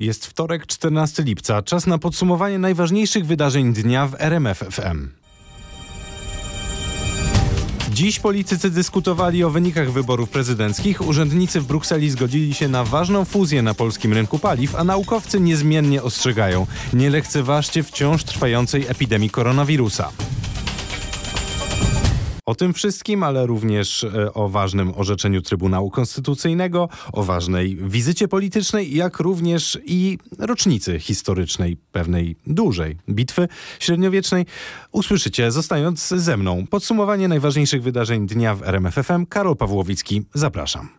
Jest wtorek, 14 lipca. Czas na podsumowanie najważniejszych wydarzeń dnia w RMF FM. Dziś politycy dyskutowali o wynikach wyborów prezydenckich. Urzędnicy w Brukseli zgodzili się na ważną fuzję na polskim rynku paliw, a naukowcy niezmiennie ostrzegają: nie lekceważcie wciąż trwającej epidemii koronawirusa. O tym wszystkim, ale również e, o ważnym orzeczeniu Trybunału Konstytucyjnego, o ważnej wizycie politycznej, jak również i rocznicy historycznej, pewnej dużej bitwy średniowiecznej. Usłyszycie, zostając ze mną. Podsumowanie najważniejszych wydarzeń dnia w RMFFM. Karol Pawłowicki, zapraszam.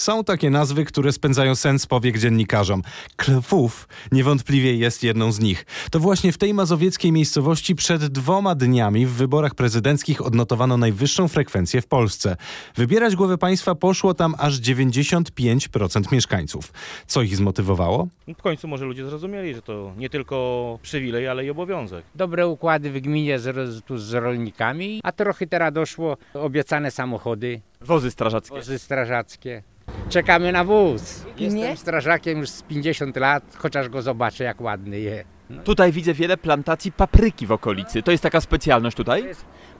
Są takie nazwy, które spędzają sens powiek dziennikarzom. Klwów niewątpliwie jest jedną z nich. To właśnie w tej mazowieckiej miejscowości przed dwoma dniami w wyborach prezydenckich odnotowano najwyższą frekwencję w Polsce. Wybierać głowę państwa poszło tam aż 95% mieszkańców. Co ich zmotywowało? W końcu może ludzie zrozumieli, że to nie tylko przywilej, ale i obowiązek. dobre układy w gminie z, tu z rolnikami, a trochę teraz doszło obiecane samochody, Wozy strażackie. wozy strażackie. Czekamy na wóz. Jestem Nie? strażakiem już z 50 lat, chociaż go zobaczę jak ładny je. Tutaj widzę wiele plantacji papryki w okolicy. To jest taka specjalność tutaj?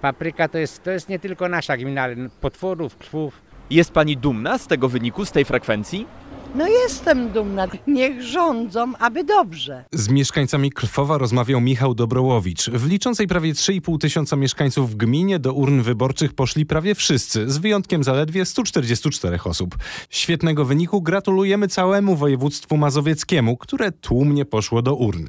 Papryka to jest, to jest nie tylko nasza gmina, ale potworów, krwów. Jest pani dumna z tego wyniku, z tej frekwencji? No jestem dumna. Niech rządzą, aby dobrze. Z mieszkańcami Klwowa rozmawiał Michał Dobrołowicz. W liczącej prawie 3,5 tysiąca mieszkańców w gminie do urn wyborczych poszli prawie wszyscy, z wyjątkiem zaledwie 144 osób. Świetnego wyniku gratulujemy całemu województwu mazowieckiemu, które tłumnie poszło do urn.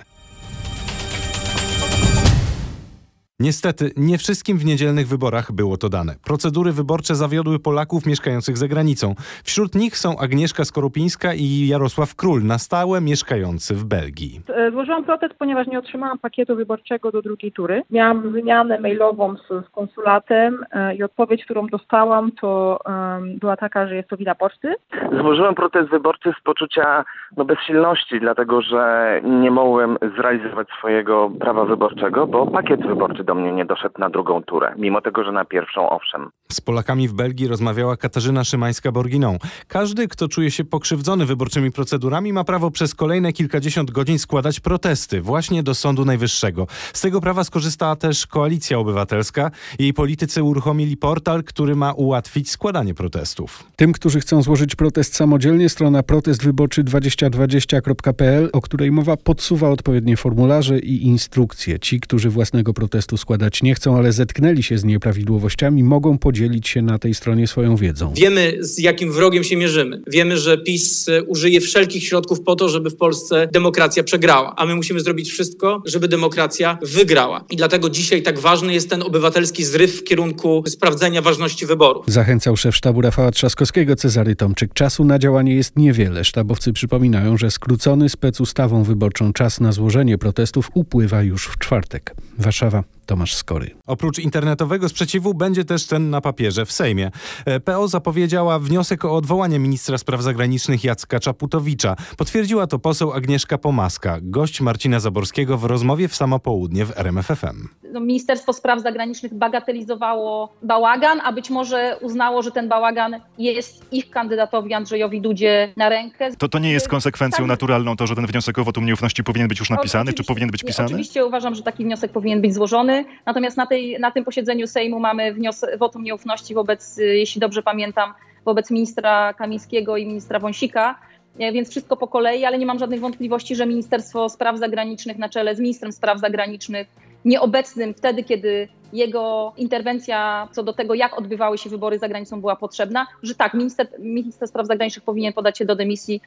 Niestety, nie wszystkim w niedzielnych wyborach było to dane. Procedury wyborcze zawiodły Polaków mieszkających za granicą. Wśród nich są Agnieszka Skorupińska i Jarosław Król, na stałe mieszkający w Belgii. E, Złożyłam protest, ponieważ nie otrzymałam pakietu wyborczego do drugiej tury. Miałam wymianę mailową z, z konsulatem e, i odpowiedź, którą dostałam, to em, była taka, że jest to wina poczty. Złożyłem protest wyborczy z poczucia no, bezsilności, dlatego że nie mogłem zrealizować swojego prawa wyborczego, bo pakiet wyborczy do mnie nie doszedł na drugą turę, mimo tego, że na pierwszą owszem. Z Polakami w Belgii rozmawiała Katarzyna Szymańska-Borginą. Każdy, kto czuje się pokrzywdzony wyborczymi procedurami, ma prawo przez kolejne kilkadziesiąt godzin składać protesty właśnie do Sądu Najwyższego. Z tego prawa skorzystała też Koalicja Obywatelska. Jej politycy uruchomili portal, który ma ułatwić składanie protestów. Tym, którzy chcą złożyć protest samodzielnie, strona protestwyborczy2020.pl, o której mowa, podsuwa odpowiednie formularze i instrukcje. Ci, którzy własnego protestu składać nie chcą, ale zetknęli się z nieprawidłowościami, mogą podzielić się na tej stronie swoją wiedzą. Wiemy, z jakim wrogiem się mierzymy. Wiemy, że PiS e, użyje wszelkich środków po to, żeby w Polsce demokracja przegrała, a my musimy zrobić wszystko, żeby demokracja wygrała. I dlatego dzisiaj tak ważny jest ten obywatelski zryw w kierunku sprawdzenia ważności wyborów. Zachęcał szef sztabu Rafała Trzaskowskiego Cezary Tomczyk. Czasu na działanie jest niewiele. Sztabowcy przypominają, że skrócony specustawą wyborczą czas na złożenie protestów upływa już w czwartek. Warszawa, Tomasz Skory. Oprócz internetowego sprzeciwu będzie też ten na papierze w Sejmie. E, PO zapowiedziała wniosek o odwołanie ministra spraw zagranicznych Jacka Czaputowicza. Potwierdziła to poseł Agnieszka Pomaska, gość Marcina Zaborskiego w rozmowie w samo południe w RMFFM. no, Ministerstwo Spraw Zagranicznych bagatelizowało bałagan, a być może uznało, że ten bałagan jest ich kandydatowi Andrzejowi Dudzie na rękę. To, to nie jest konsekwencją naturalną to, że ten wniosek o wotum nieufności powinien być już napisany, czy Oczywiście- powinien być nie, pisany? Oczywiście uważam, że taki wniosek powinien być złożony. Natomiast na, tej, na tym posiedzeniu Sejmu mamy wniosek wotum nieufności wobec, y, jeśli dobrze pamiętam, wobec ministra Kamińskiego i ministra Wąsika. E, Więc wszystko po kolei, ale nie mam żadnych wątpliwości, że Ministerstwo Spraw Zagranicznych na czele z ministrem spraw zagranicznych, nieobecnym wtedy, kiedy jego interwencja co do tego, jak odbywały się wybory za granicą, była potrzebna, że tak, minister, minister spraw zagranicznych powinien podać się do dymisji.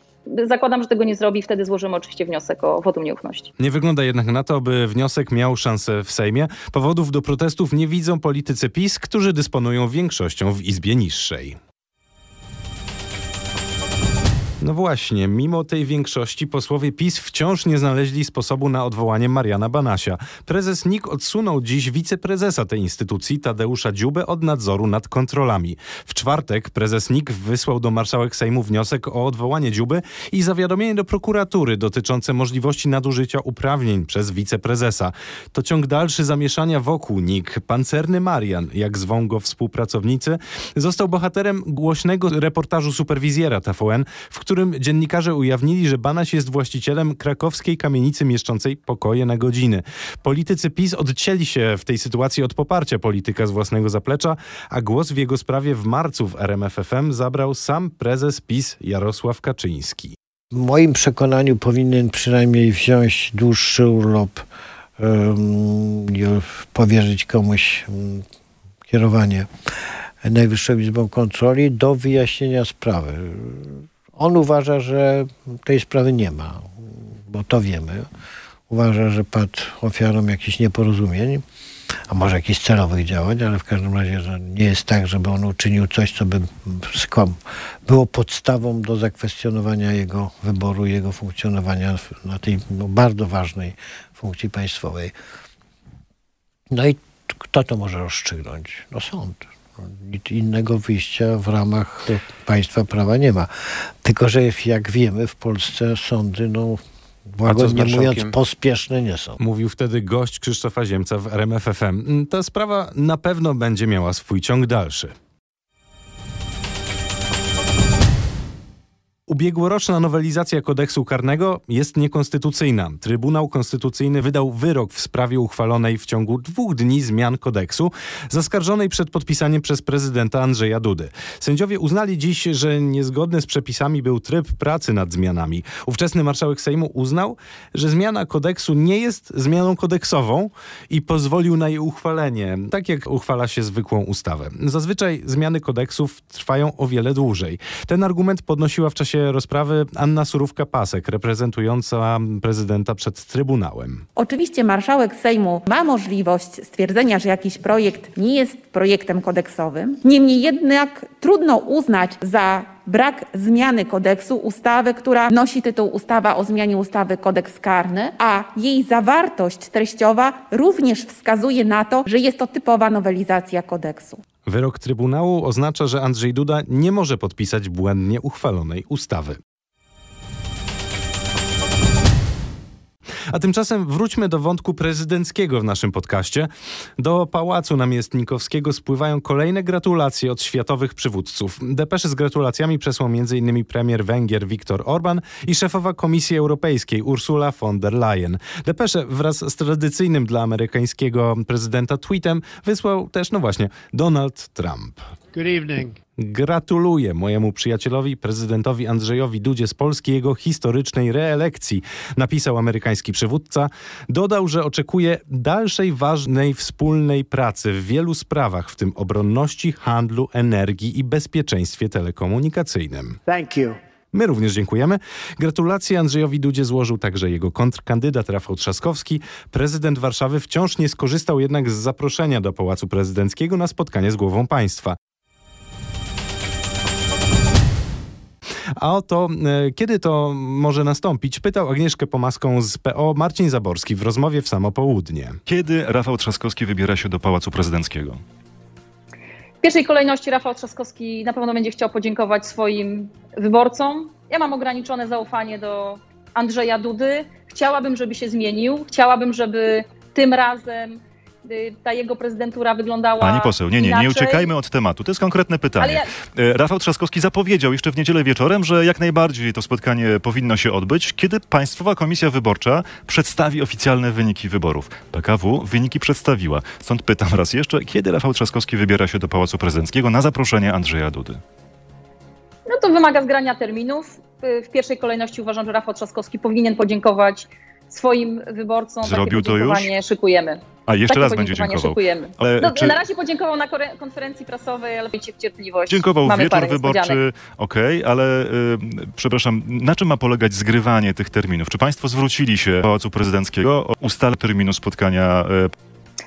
Zakładam, że tego nie zrobi, wtedy złożymy oczywiście wniosek o wotum nieufności. Nie wygląda jednak na to, by wniosek miał szansę w Sejmie. Powodów do protestów nie widzą politycy PiS, którzy dysponują większością w Izbie Niższej. No właśnie, mimo tej większości posłowie PiS wciąż nie znaleźli sposobu na odwołanie Mariana Banasia. Prezes NIK odsunął dziś wiceprezesa tej instytucji, Tadeusza Dziubę, od nadzoru nad kontrolami. W czwartek prezes NIK wysłał do marszałek Sejmu wniosek o odwołanie Dziuby i zawiadomienie do prokuratury dotyczące możliwości nadużycia uprawnień przez wiceprezesa. To ciąg dalszy zamieszania wokół NIK. Pancerny Marian, jak zwą go współpracownicy, został bohaterem głośnego reportażu superwizjera TVN, w którym dziennikarze ujawnili, że Banaś jest właścicielem krakowskiej kamienicy mieszczącej pokoje na godziny. Politycy PiS odcięli się w tej sytuacji od poparcia polityka z własnego zaplecza, a głos w jego sprawie w marcu w RMFFM zabrał sam prezes PiS Jarosław Kaczyński. W moim przekonaniu powinien przynajmniej wziąć dłuższy urlop um, powierzyć komuś kierowanie Najwyższą Izbą Kontroli do wyjaśnienia sprawy. On uważa, że tej sprawy nie ma, bo to wiemy. Uważa, że padł ofiarą jakichś nieporozumień, a może jakichś celowych działań, ale w każdym razie że nie jest tak, żeby on uczynił coś, co by było podstawą do zakwestionowania jego wyboru, jego funkcjonowania na tej no, bardzo ważnej funkcji państwowej. No i kto to może rozstrzygnąć? No sąd. Nic innego wyjścia w ramach państwa prawa nie ma. Tylko, że jak wiemy, w Polsce sądy, no łagodnie mówiąc, pospieszne nie są. Mówił wtedy gość Krzysztofa Ziemca w RMFFM. Ta sprawa na pewno będzie miała swój ciąg dalszy. Ubiegłoroczna nowelizacja kodeksu karnego jest niekonstytucyjna. Trybunał Konstytucyjny wydał wyrok w sprawie uchwalonej w ciągu dwóch dni zmian kodeksu, zaskarżonej przed podpisaniem przez prezydenta Andrzeja Dudy. Sędziowie uznali dziś, że niezgodny z przepisami był tryb pracy nad zmianami. Ówczesny marszałek Sejmu uznał, że zmiana kodeksu nie jest zmianą kodeksową i pozwolił na jej uchwalenie, tak jak uchwala się zwykłą ustawę. Zazwyczaj zmiany kodeksów trwają o wiele dłużej. Ten argument podnosiła w czasie rozprawy Anna Surówka-Pasek, reprezentująca prezydenta przed Trybunałem. Oczywiście marszałek Sejmu ma możliwość stwierdzenia, że jakiś projekt nie jest projektem kodeksowym. Niemniej jednak trudno uznać za brak zmiany kodeksu ustawy, która nosi tytuł Ustawa o zmianie ustawy kodeks karny, a jej zawartość treściowa również wskazuje na to, że jest to typowa nowelizacja kodeksu. Wyrok Trybunału oznacza, że Andrzej Duda nie może podpisać błędnie uchwalonej ustawy. A tymczasem wróćmy do wątku prezydenckiego w naszym podcaście. Do Pałacu Namiestnikowskiego spływają kolejne gratulacje od światowych przywódców. Depesze z gratulacjami przesłał m.in. premier Węgier Viktor Orban i szefowa Komisji Europejskiej Ursula von der Leyen. Depesze wraz z tradycyjnym dla amerykańskiego prezydenta tweetem wysłał też, no właśnie, Donald Trump. Good evening. Gratuluję mojemu przyjacielowi, prezydentowi Andrzejowi Dudzie z Polski jego historycznej reelekcji, napisał amerykański przywódca. Dodał, że oczekuje dalszej ważnej wspólnej pracy w wielu sprawach, w tym obronności, handlu, energii i bezpieczeństwie telekomunikacyjnym. Thank you. My również dziękujemy. Gratulacje Andrzejowi Dudzie złożył także jego kontrkandydat Rafał Trzaskowski. Prezydent Warszawy wciąż nie skorzystał jednak z zaproszenia do Pałacu Prezydenckiego na spotkanie z głową państwa. A oto e, kiedy to może nastąpić? Pytał Agnieszkę Pomaską z PO Marcin Zaborski w rozmowie w samo południe. Kiedy Rafał Trzaskowski wybiera się do Pałacu Prezydenckiego? W pierwszej kolejności Rafał Trzaskowski na pewno będzie chciał podziękować swoim wyborcom. Ja mam ograniczone zaufanie do Andrzeja Dudy. Chciałabym, żeby się zmienił. Chciałabym, żeby tym razem ta jego prezydentura wyglądała Pani poseł, nie, nie, inaczej. nie uciekajmy od tematu. To jest konkretne pytanie. Ale E, Rafał Trzaskowski zapowiedział jeszcze w niedzielę wieczorem, że jak najbardziej to spotkanie powinno się odbyć, kiedy Państwowa Komisja Wyborcza przedstawi oficjalne wyniki wyborów. PKW wyniki przedstawiła. Stąd pytam raz jeszcze, kiedy Rafał Trzaskowski wybiera się do Pałacu Prezydenckiego na zaproszenie Andrzeja Dudy? No to wymaga zgrania terminów. Y, W pierwszej kolejności uważam, że Rafał Trzaskowski powinien podziękować swoim wyborcom. Zrobił Takie to już? podziękowanie szykujemy. A jeszcze Takie raz będzie dziękował. Ale No, czy- Na razie podziękował na konferencji prasowej, ale miejcie cierpliwość. Dziękował Mamy wieczór wyborczy, okej, ale y, przepraszam, na czym ma polegać zgrywanie tych terminów? Czy Państwo zwrócili się do Pałacu Prezydenckiego o ustalenie terminu spotkania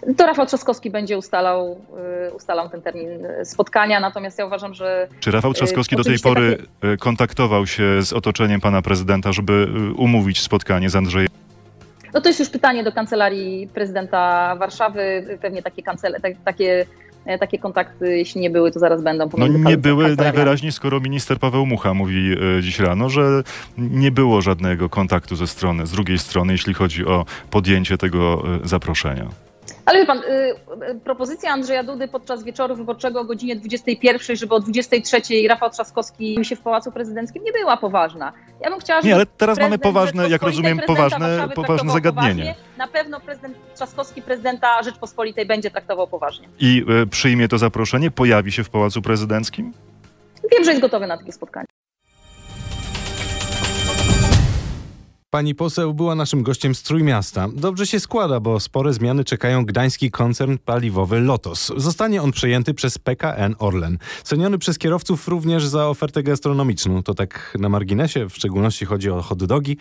y, To Rafał Trzaskowski będzie ustalał, y, ustalał ten termin y, spotkania, natomiast ja uważam, że Czy Rafał y, Trzaskowski do tej pory takie- y, kontaktował się z otoczeniem pana prezydenta, żeby y, umówić spotkanie z Andrzejem? No to jest już pytanie do kancelarii prezydenta Warszawy. Pewnie takie, kancele, tak, takie, e, takie kontakty, jeśli nie były, to zaraz będą. No nie były najwyraźniej, skoro minister Paweł Mucha mówi y, dziś rano, że nie było żadnego kontaktu ze strony, z drugiej strony, jeśli chodzi o podjęcie tego y, zaproszenia. Ale wie pan, y, y, propozycja Andrzeja Dudy podczas wieczoru wyborczego o godzinie 21, żeby o 23 Rafał Trzaskowski się w Pałacu Prezydenckim nie była poważna. Ja bym chciała, żeby Nie, ale teraz mamy poważne, jak rozumiem, poważne, poważne zagadnienie. poważnie. Na pewno prezydent Trzaskowski prezydenta Rzeczpospolitej będzie traktował poważnie. I e, przyjmie to zaproszenie, pojawi się w Pałacu Prezydenckim? Wiem, że jest gotowy na takie spotkanie. Pani poseł była naszym gościem z Trójmiasta. Dobrze się składa, bo spore zmiany czekają gdański koncern paliwowy Lotos. Zostanie on przejęty przez PKN Orlen. Ceniony przez kierowców również za ofertę gastronomiczną. To tak na marginesie, w szczególności chodzi o hot dogi.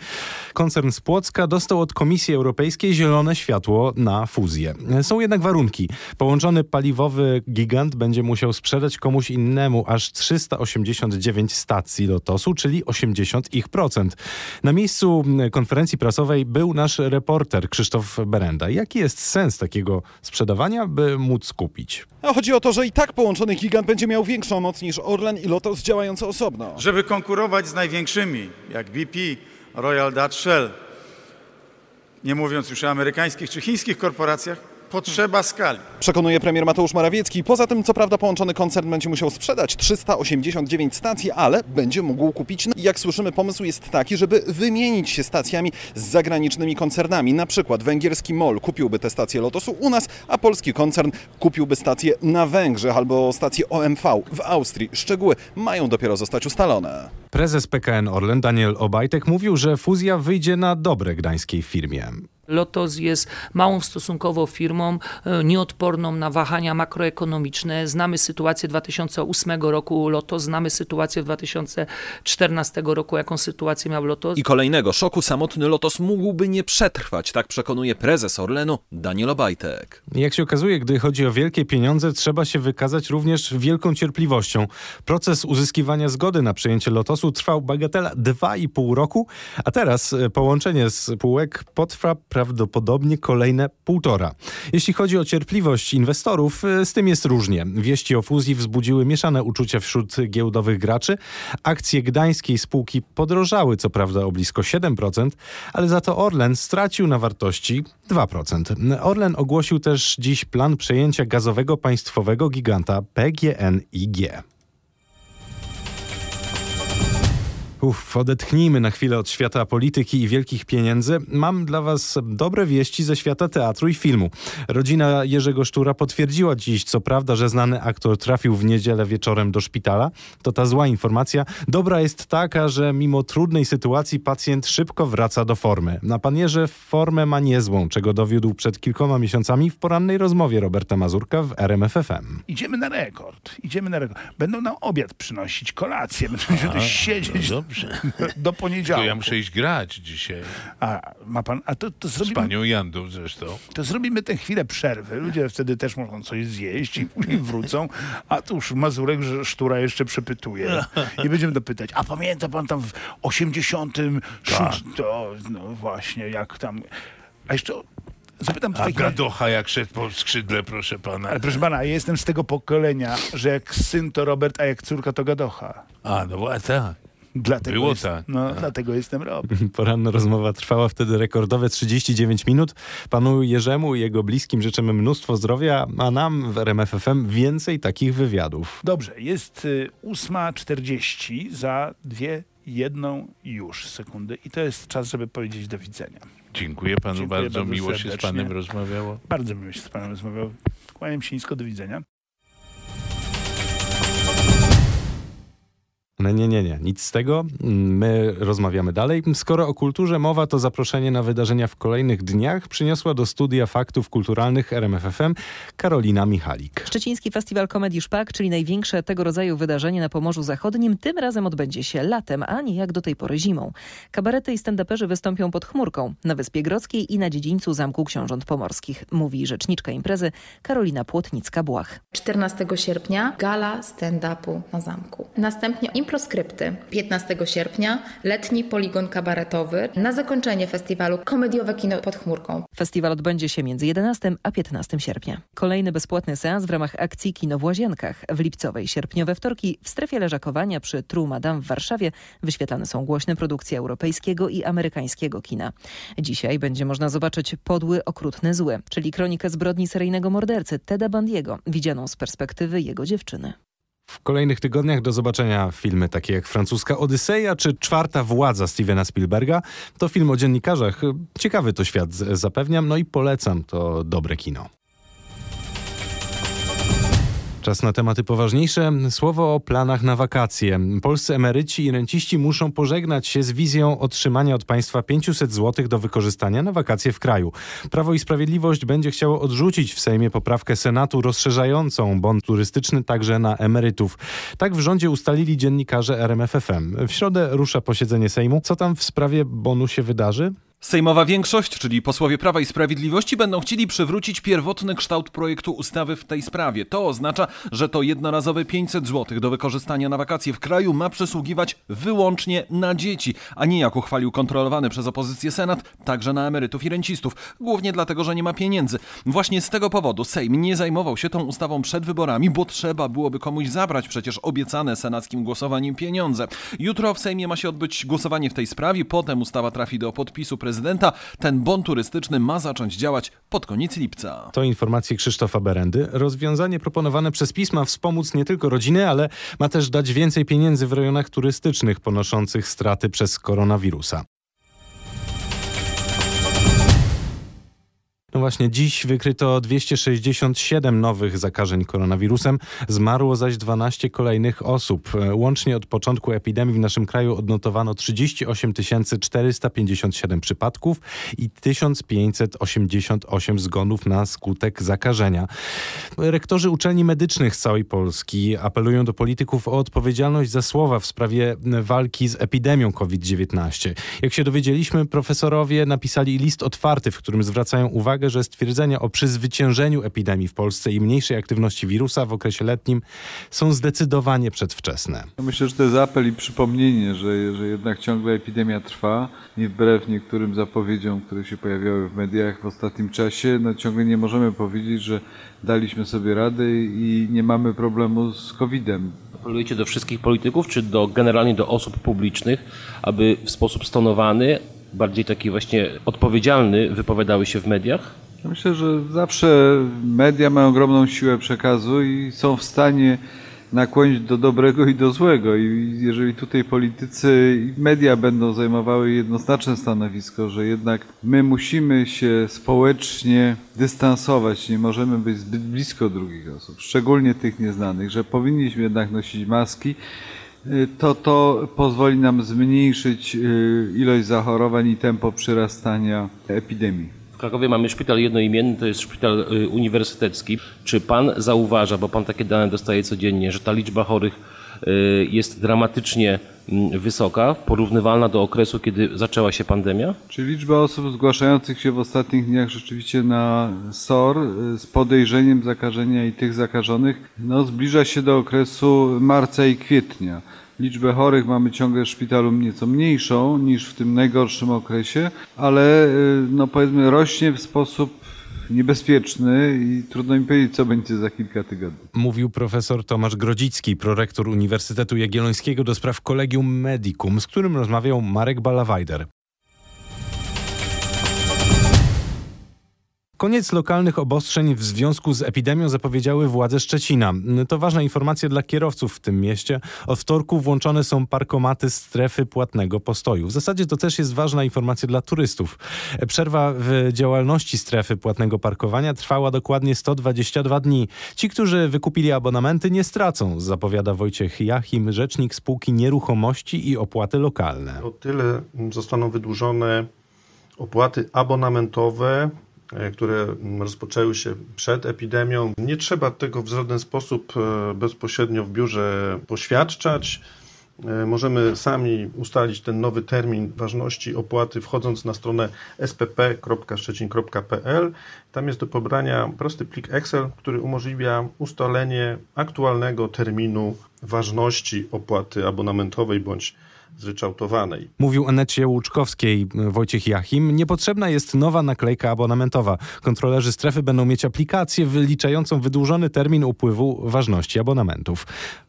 Koncern z Płocka dostał od Komisji Europejskiej zielone światło na fuzję. Są jednak warunki. Połączony paliwowy gigant będzie musiał sprzedać komuś innemu aż 389 stacji Lotosu, czyli 80 ich procent. Na miejscu konferencji prasowej był nasz reporter Krzysztof Berenda. Jaki jest sens takiego sprzedawania, by móc kupić? A chodzi o to, że i tak połączony gigant będzie miał większą moc niż Orlen i Lotos działające osobno. Żeby konkurować z największymi, jak BP, Royal Dutch Shell, nie mówiąc już o amerykańskich czy chińskich korporacjach, potrzeba skali. Przekonuje premier Mateusz Morawiecki. Poza tym, co prawda, połączony koncern będzie musiał sprzedać 389 stacji, ale będzie mógł kupić. Jak słyszymy, pomysł jest taki, żeby wymienić się stacjami z zagranicznymi koncernami. Na przykład węgierski MOL kupiłby te stacje Lotosu u nas, a polski koncern kupiłby stacje na Węgrzech albo stacje OMV w Austrii. Szczegóły mają dopiero zostać ustalone. Prezes PKN Orlen Daniel Obajtek mówił, że fuzja wyjdzie na dobre gdańskiej firmie. Lotos jest małą stosunkowo firmą, e, nieodporną na wahania makroekonomiczne. Znamy sytuację 2008 roku Lotos, znamy sytuację 2014 roku, jaką sytuację miał Lotos. I kolejnego szoku samotny Lotos mógłby nie przetrwać, tak przekonuje prezes Orlenu Daniel Obajtek. Jak się okazuje, gdy chodzi o wielkie pieniądze, trzeba się wykazać również wielką cierpliwością. Proces uzyskiwania zgody na przejęcie Lotosu trwał bagatela 2,5 roku, a teraz e, połączenie spółek potrwa prawdopodobnie kolejne półtora. Jeśli chodzi o cierpliwość inwestorów, e, z tym jest różnie. Wieści o fuzji wzbudziły mieszane uczucia wśród giełdowych graczy. Akcje gdańskiej spółki podrożały co prawda o blisko 7%, ale za to Orlen stracił na wartości 2%. Orlen ogłosił też dziś plan przejęcia gazowego państwowego giganta PGNiG. Uff, odetchnijmy na chwilę od świata polityki i wielkich pieniędzy. Mam dla Was dobre wieści ze świata teatru i filmu. Rodzina Jerzego Sztura potwierdziła dziś, co prawda, że znany aktor trafił w niedzielę wieczorem do szpitala. To ta zła informacja. Dobra jest taka, że mimo trudnej sytuacji pacjent szybko wraca do formy. Na pan Jerzy formę ma niezłą, czego dowiódł przed kilkoma miesiącami w porannej rozmowie Roberta Mazurka w RMFFM. Idziemy na rekord, idziemy na rekord. Będą nam obiad przynosić, kolację, będziemy tu siedzieć no dobrze. do poniedziałku. To ja muszę iść grać dzisiaj. A ma pan, a to, to Z zrobimy, panią Jandą zresztą. to zrobimy tę chwilę przerwy. Ludzie wtedy też mogą coś zjeść i później wrócą, a tu już Mazurek że Sztura jeszcze przepytuje. I będziemy dopytać, a pamięta pan tam w 86, Tak. to no właśnie, jak tam... A jeszcze zapytam A gadocha jak szedł po skrzydle, proszę pana. Ale proszę pana, ja jestem z tego pokolenia, że jak syn to Robert, a jak córka to Gadocha. A, no właśnie, tak. Dlatego Było jest, tak. No, dlatego jestem Robert. Poranna rozmowa trwała wtedy rekordowe 39 minut. Panu Jerzemu i jego bliskim życzymy mnóstwo zdrowia, a nam w RMFFM więcej takich wywiadów. Dobrze, jest y, 8.40 za dwie, jedną już sekundy i to jest czas, żeby powiedzieć do widzenia. Dziękuję panu Dziękuję bardzo. bardzo Miło się z serdecznie. panem rozmawiało. Bardzo miło się z panem rozmawiał. Kłaniam się nisko, do widzenia. Nie, nie, nie, nic z tego. My rozmawiamy dalej. Skoro o kulturze mowa, to zaproszenie na wydarzenia w kolejnych dniach przyniosła do studia faktów kulturalnych RMFFM Karolina Michalik. Szczeciński Festiwal Komedii Szpak, czyli największe tego rodzaju wydarzenie na Pomorzu Zachodnim, tym razem odbędzie się latem, a nie jak do tej pory zimą. Kabarety i stand-uperzy wystąpią pod chmurką na Wyspie Grodzkiej i na dziedzińcu Zamku Książąt Pomorskich, mówi rzeczniczka imprezy Karolina Płotnicka-Błach. 14 sierpnia gala stand-upu na zamku. Następnie proskrypty. 15 sierpnia letni poligon kabaretowy na zakończenie festiwalu Komediowe Kino pod chmurką. Festiwal odbędzie się między 11 a 15 sierpnia. Kolejny bezpłatny seans w ramach akcji Kino w Łazienkach. W lipcowej sierpniowe wtorki w strefie leżakowania przy True Madame w Warszawie wyświetlane są głośne produkcje europejskiego i amerykańskiego kina. Dzisiaj będzie można zobaczyć Podły, Okrutny, Zły, czyli kronikę zbrodni seryjnego mordercy Teda Bandiego, widzianą z perspektywy jego dziewczyny. W kolejnych tygodniach do zobaczenia filmy takie jak francuska Odyseja czy Czwarta Władza Stevena Spielberga. To film o dziennikarzach. Ciekawy to świat, zapewniam, no i polecam to dobre kino. Czas na tematy poważniejsze. Słowo o planach na wakacje. Polscy emeryci i renciści muszą pożegnać się z wizją otrzymania od państwa 500 zł do wykorzystania na wakacje w kraju. Prawo i Sprawiedliwość będzie chciało odrzucić w Sejmie poprawkę Senatu rozszerzającą bon turystyczny także na emerytów. Tak w rządzie ustalili dziennikarze RMFFM. W środę rusza posiedzenie Sejmu. Co tam w sprawie bonu się wydarzy? Sejmowa większość, czyli posłowie Prawa i Sprawiedliwości, będą chcieli przywrócić pierwotny kształt projektu ustawy w tej sprawie. To oznacza, że to jednorazowe 500 zł do wykorzystania na wakacje w kraju ma przysługiwać wyłącznie na dzieci, a nie jak uchwalił kontrolowany przez opozycję Senat, także na emerytów i rencistów. Głównie dlatego, że nie ma pieniędzy. Właśnie z tego powodu Sejm nie zajmował się tą ustawą przed wyborami, bo trzeba byłoby komuś zabrać przecież obiecane senackim głosowaniem pieniądze. Jutro w Sejmie ma się odbyć głosowanie w tej sprawie, potem ustawa trafi do podpisu prezydenta. Ten bon turystyczny ma zacząć działać pod koniec lipca. To informacje Krzysztofa Berendy. Rozwiązanie proponowane przez PiS ma wspomóc nie tylko rodziny, ale ma też dać więcej pieniędzy w rejonach turystycznych ponoszących straty przez koronawirusa. No właśnie, dziś wykryto 267 nowych zakażeń koronawirusem, zmarło zaś 12 kolejnych osób. Łącznie od początku epidemii w naszym kraju odnotowano 38 457 przypadków i 1588 zgonów na skutek zakażenia. Rektorzy uczelni medycznych z całej Polski apelują do polityków o odpowiedzialność za słowa w sprawie walki z epidemią COVID-19. Jak się dowiedzieliśmy, profesorowie napisali list otwarty, w którym zwracają uwagę, że stwierdzenia o przezwyciężeniu epidemii w Polsce i mniejszej aktywności wirusa w okresie letnim są zdecydowanie przedwczesne. Myślę, że to jest apel i przypomnienie, że, że jednak ciągle epidemia trwa i wbrew niektórym zapowiedziom, które się pojawiały w mediach w ostatnim czasie, no ciągle nie możemy powiedzieć, że daliśmy sobie radę i nie mamy problemu z COVID-em. Apelujecie do wszystkich polityków, czy do, generalnie do osób publicznych, aby w sposób stonowany, bardziej taki właśnie odpowiedzialny wypowiadały się w mediach? Myślę, że zawsze media mają ogromną siłę przekazu i są w stanie nakłonić do dobrego i do złego. I jeżeli tutaj politycy i media będą zajmowały jednoznaczne stanowisko, że jednak my musimy się społecznie dystansować, nie możemy być zbyt blisko drugich osób, szczególnie tych nieznanych, że powinniśmy jednak nosić maski, to to pozwoli nam zmniejszyć ilość zachorowań i tempo przyrastania epidemii. W Krakowie mamy szpital jednoimienny, to jest szpital uniwersytecki. Czy pan zauważa, bo pan takie dane dostaje codziennie, że ta liczba chorych jest dramatycznie wysoka, porównywalna do okresu, kiedy zaczęła się pandemia? Czy liczba osób zgłaszających się w ostatnich dniach rzeczywiście na SOR z podejrzeniem zakażenia i tych zakażonych no, zbliża się do okresu marca i kwietnia. Liczbę chorych mamy ciągle w szpitalu nieco mniejszą niż w tym najgorszym okresie, ale no powiedzmy rośnie w sposób niebezpieczny i trudno mi powiedzieć, co będzie za kilka tygodni. Mówił profesor Tomasz Grodzicki, prorektor Uniwersytetu Jagiellońskiego do spraw Collegium Medicum, z którym rozmawiał Marek Balawajder. Koniec lokalnych obostrzeń w związku z epidemią zapowiedziały władze Szczecina. To ważna informacja dla kierowców w tym mieście. Od wtorku włączone są parkomaty strefy płatnego postoju. W zasadzie to też jest ważna informacja dla turystów. Przerwa w działalności strefy płatnego parkowania trwała dokładnie 122 dni. Ci, którzy wykupili abonamenty nie stracą, zapowiada Wojciech Jachim, rzecznik spółki nieruchomości i opłaty lokalne. O tyle zostaną wydłużone opłaty abonamentowe które rozpoczęły się przed epidemią. Nie trzeba tego w żaden sposób bezpośrednio w biurze poświadczać. E, możemy sami ustalić ten nowy termin ważności opłaty wchodząc na stronę spp.szczecin.pl. Tam jest do pobrania prosty plik Excel, który umożliwia ustalenie aktualnego terminu ważności opłaty abonamentowej bądź zryczałtowanej. Mówił Anecie Łuczkowskiej Wojciech Jachim. Niepotrzebna jest nowa naklejka abonamentowa. Kontrolerzy strefy będą mieć aplikację wyliczającą wydłużony termin upływu ważności abonamentów.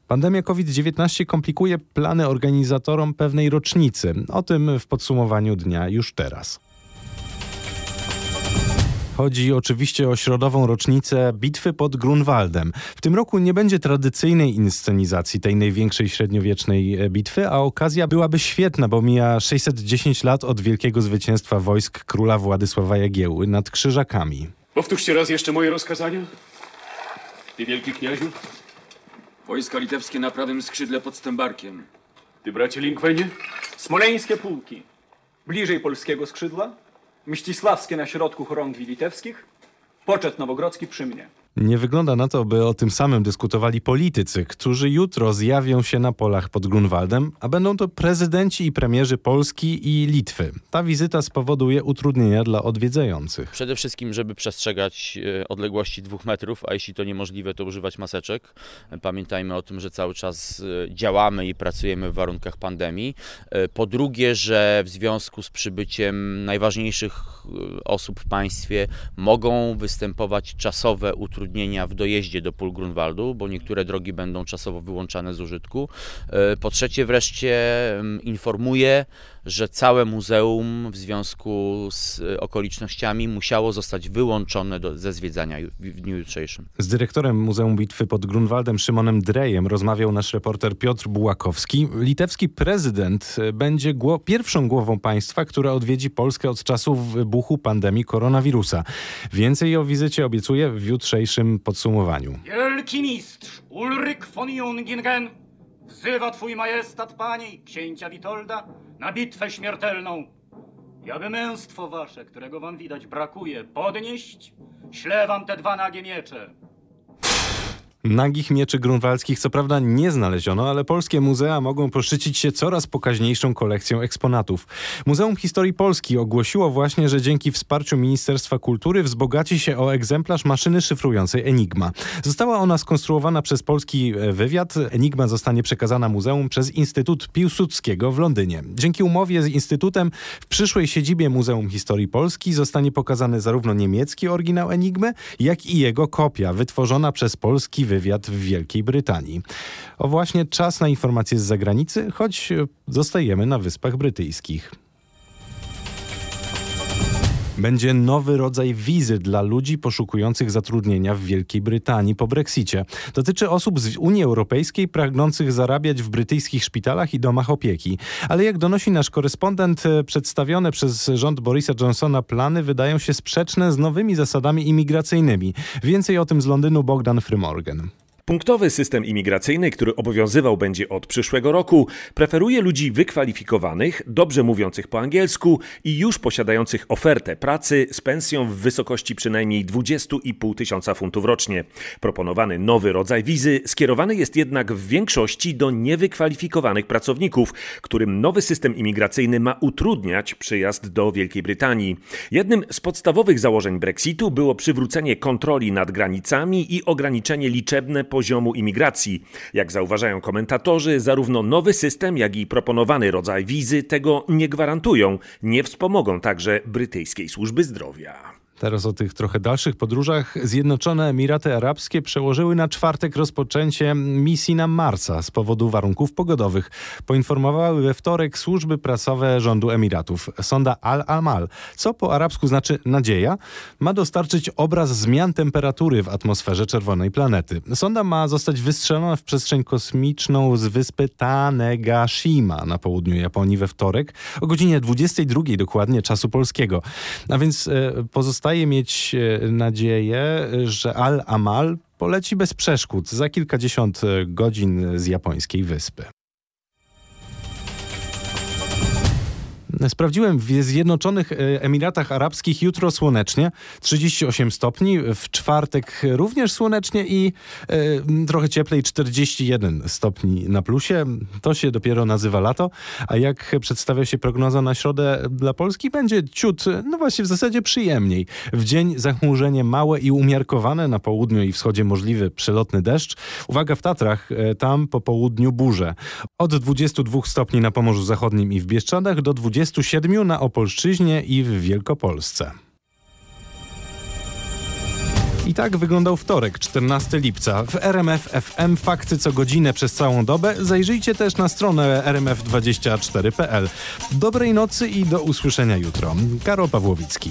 Pandemia COVID-19 komplikuje plany organizatorom pewnej rocznicy. O tym w podsumowaniu dnia już teraz. Chodzi oczywiście o środową rocznicę bitwy pod Grunwaldem. W tym roku nie będzie tradycyjnej inscenizacji tej największej średniowiecznej bitwy, a okazja byłaby świetna, bo mija 610 lat od wielkiego zwycięstwa wojsk króla Władysława Jagieły nad Krzyżakami. Powtórzcie raz jeszcze moje rozkazania. Ty wielki kniaziu? Wojska litewskie na prawym skrzydle pod Stębarkiem. Ty bracie Linkwenie? Smoleńskie pułki. Bliżej polskiego skrzydła. Mścisławskie na środku chorągwi litewskich. Poczet nowogrodzki przy mnie. Nie wygląda na to, by o tym samym dyskutowali politycy, którzy jutro zjawią się na polach pod Grunwaldem, a będą to prezydenci i premierzy Polski i Litwy. Ta wizyta spowoduje utrudnienia dla odwiedzających. Przede wszystkim, żeby przestrzegać e, odległości dwóch metrów, a jeśli to niemożliwe, to używać maseczek. Pamiętajmy o tym, że cały czas e, działamy i pracujemy w warunkach pandemii. E, po drugie, że w związku z przybyciem najważniejszych osób w państwie mogą występować czasowe utrudnienia utrudnienia w dojeździe do pól Grunwaldu, bo niektóre drogi będą czasowo wyłączane z użytku. E, po trzecie wreszcie mm, informuję, że całe muzeum w związku z e, okolicznościami musiało zostać wyłączone do, ze zwiedzania w dniu jutrzejszym. Z dyrektorem Muzeum Bitwy pod Grunwaldem Szymonem Drejem rozmawiał nasz reporter Piotr Bułakowski. Litewski prezydent e, będzie gło pierwszą głową państwa, która odwiedzi Polskę od czasu wybuchu pandemii koronawirusa. Więcej o wizycie obiecuje w jutrzejszym podsumowaniu. Wielki mistrz Ulryk von Jungingen wzywa twój majestat pani, księcia Witolda, na bitwę śmiertelną. Jaby męstwo wasze, którego wam widać brakuje, podnieść, ślę wam te dwa nagie miecze. Nagich mieczy grunwaldzkich co prawda nie znaleziono, ale polskie muzea mogą poszczycić się coraz pokaźniejszą kolekcją eksponatów. Muzeum Historii Polski ogłosiło właśnie, że dzięki wsparciu Ministerstwa Kultury wzbogaci się o egzemplarz maszyny szyfrującej Enigma. Została ona skonstruowana przez polski e, wywiad. Enigma zostanie przekazana muzeum przez Instytut Piłsudskiego w Londynie. Dzięki umowie z Instytutem w przyszłej siedzibie Muzeum Historii Polski zostanie pokazany zarówno niemiecki oryginał Enigmy, jak i jego kopia wytworzona przez polski wywiad w Wielkiej Brytanii. O właśnie czas na informacje z zagranicy, choć zostajemy na Wyspach Brytyjskich. Będzie nowy rodzaj wizy dla ludzi poszukujących zatrudnienia w Wielkiej Brytanii po Brexicie. Dotyczy osób z Unii Europejskiej pragnących zarabiać w brytyjskich szpitalach i domach opieki. Ale jak donosi nasz korespondent, przedstawione przez rząd Borisa Johnsona plany wydają się sprzeczne z nowymi zasadami imigracyjnymi. Więcej o tym z Londynu Bogdan Frymorgan. Punktowy system imigracyjny, który obowiązywał będzie od przyszłego roku, preferuje ludzi wykwalifikowanych, dobrze mówiących po angielsku i już posiadających ofertę pracy z pensją w wysokości przynajmniej 20,5 tysiąca funtów rocznie. Proponowany nowy rodzaj wizy skierowany jest jednak w większości do niewykwalifikowanych pracowników, którym nowy system imigracyjny ma utrudniać przyjazd do Wielkiej Brytanii. Jednym z podstawowych założeń Brexitu było przywrócenie kontroli nad granicami i ograniczenie liczebne poziomu imigracji. Jak zauważają komentatorzy, zarówno nowy system, jak i proponowany rodzaj wizy tego nie gwarantują. Nie wspomogą także brytyjskiej służby zdrowia. Teraz o tych trochę dalszych podróżach. Zjednoczone Emiraty Arabskie przełożyły na czwartek rozpoczęcie misji na Marsa z powodu warunków pogodowych. Poinformowały we wtorek służby prasowe rządu Emiratów. Sonda Al-Amal, co po arabsku znaczy nadzieja, ma dostarczyć obraz zmian temperatury w atmosferze czerwonej planety. Sonda ma zostać wystrzelona w przestrzeń kosmiczną z wyspy Tanegashima na południu Japonii we wtorek o godzinie 22 dokładnie czasu polskiego. A więc e, pozostaje pozostaje mieć e, nadzieję, że Al-Amal poleci bez przeszkód za kilkadziesiąt e, godzin z japońskiej wyspy. Sprawdziłem w Zjednoczonych e, Emiratach Arabskich jutro słonecznie, 38 stopni, w czwartek również słonecznie i e, trochę cieplej, 41 stopni na plusie. To się dopiero nazywa lato, a jak przedstawia się prognoza na środę dla Polski, będzie ciut, no właśnie w zasadzie przyjemniej. W dzień zachmurzenie małe i umiarkowane, na południu i wschodzie możliwy przelotny deszcz. Uwaga w Tatrach, e, tam po południu burze. Od 22 stopni na Pomorzu Zachodnim i w Bieszczadach do 27 na Opolszczyźnie i w Wielkopolsce. I tak wyglądał wtorek, 14 lipca. W RMF FM fakty co godzinę przez całą dobę. Zajrzyjcie też na stronę rmf24.pl. Dobrej nocy i do usłyszenia jutro. Karol Pawłowicki.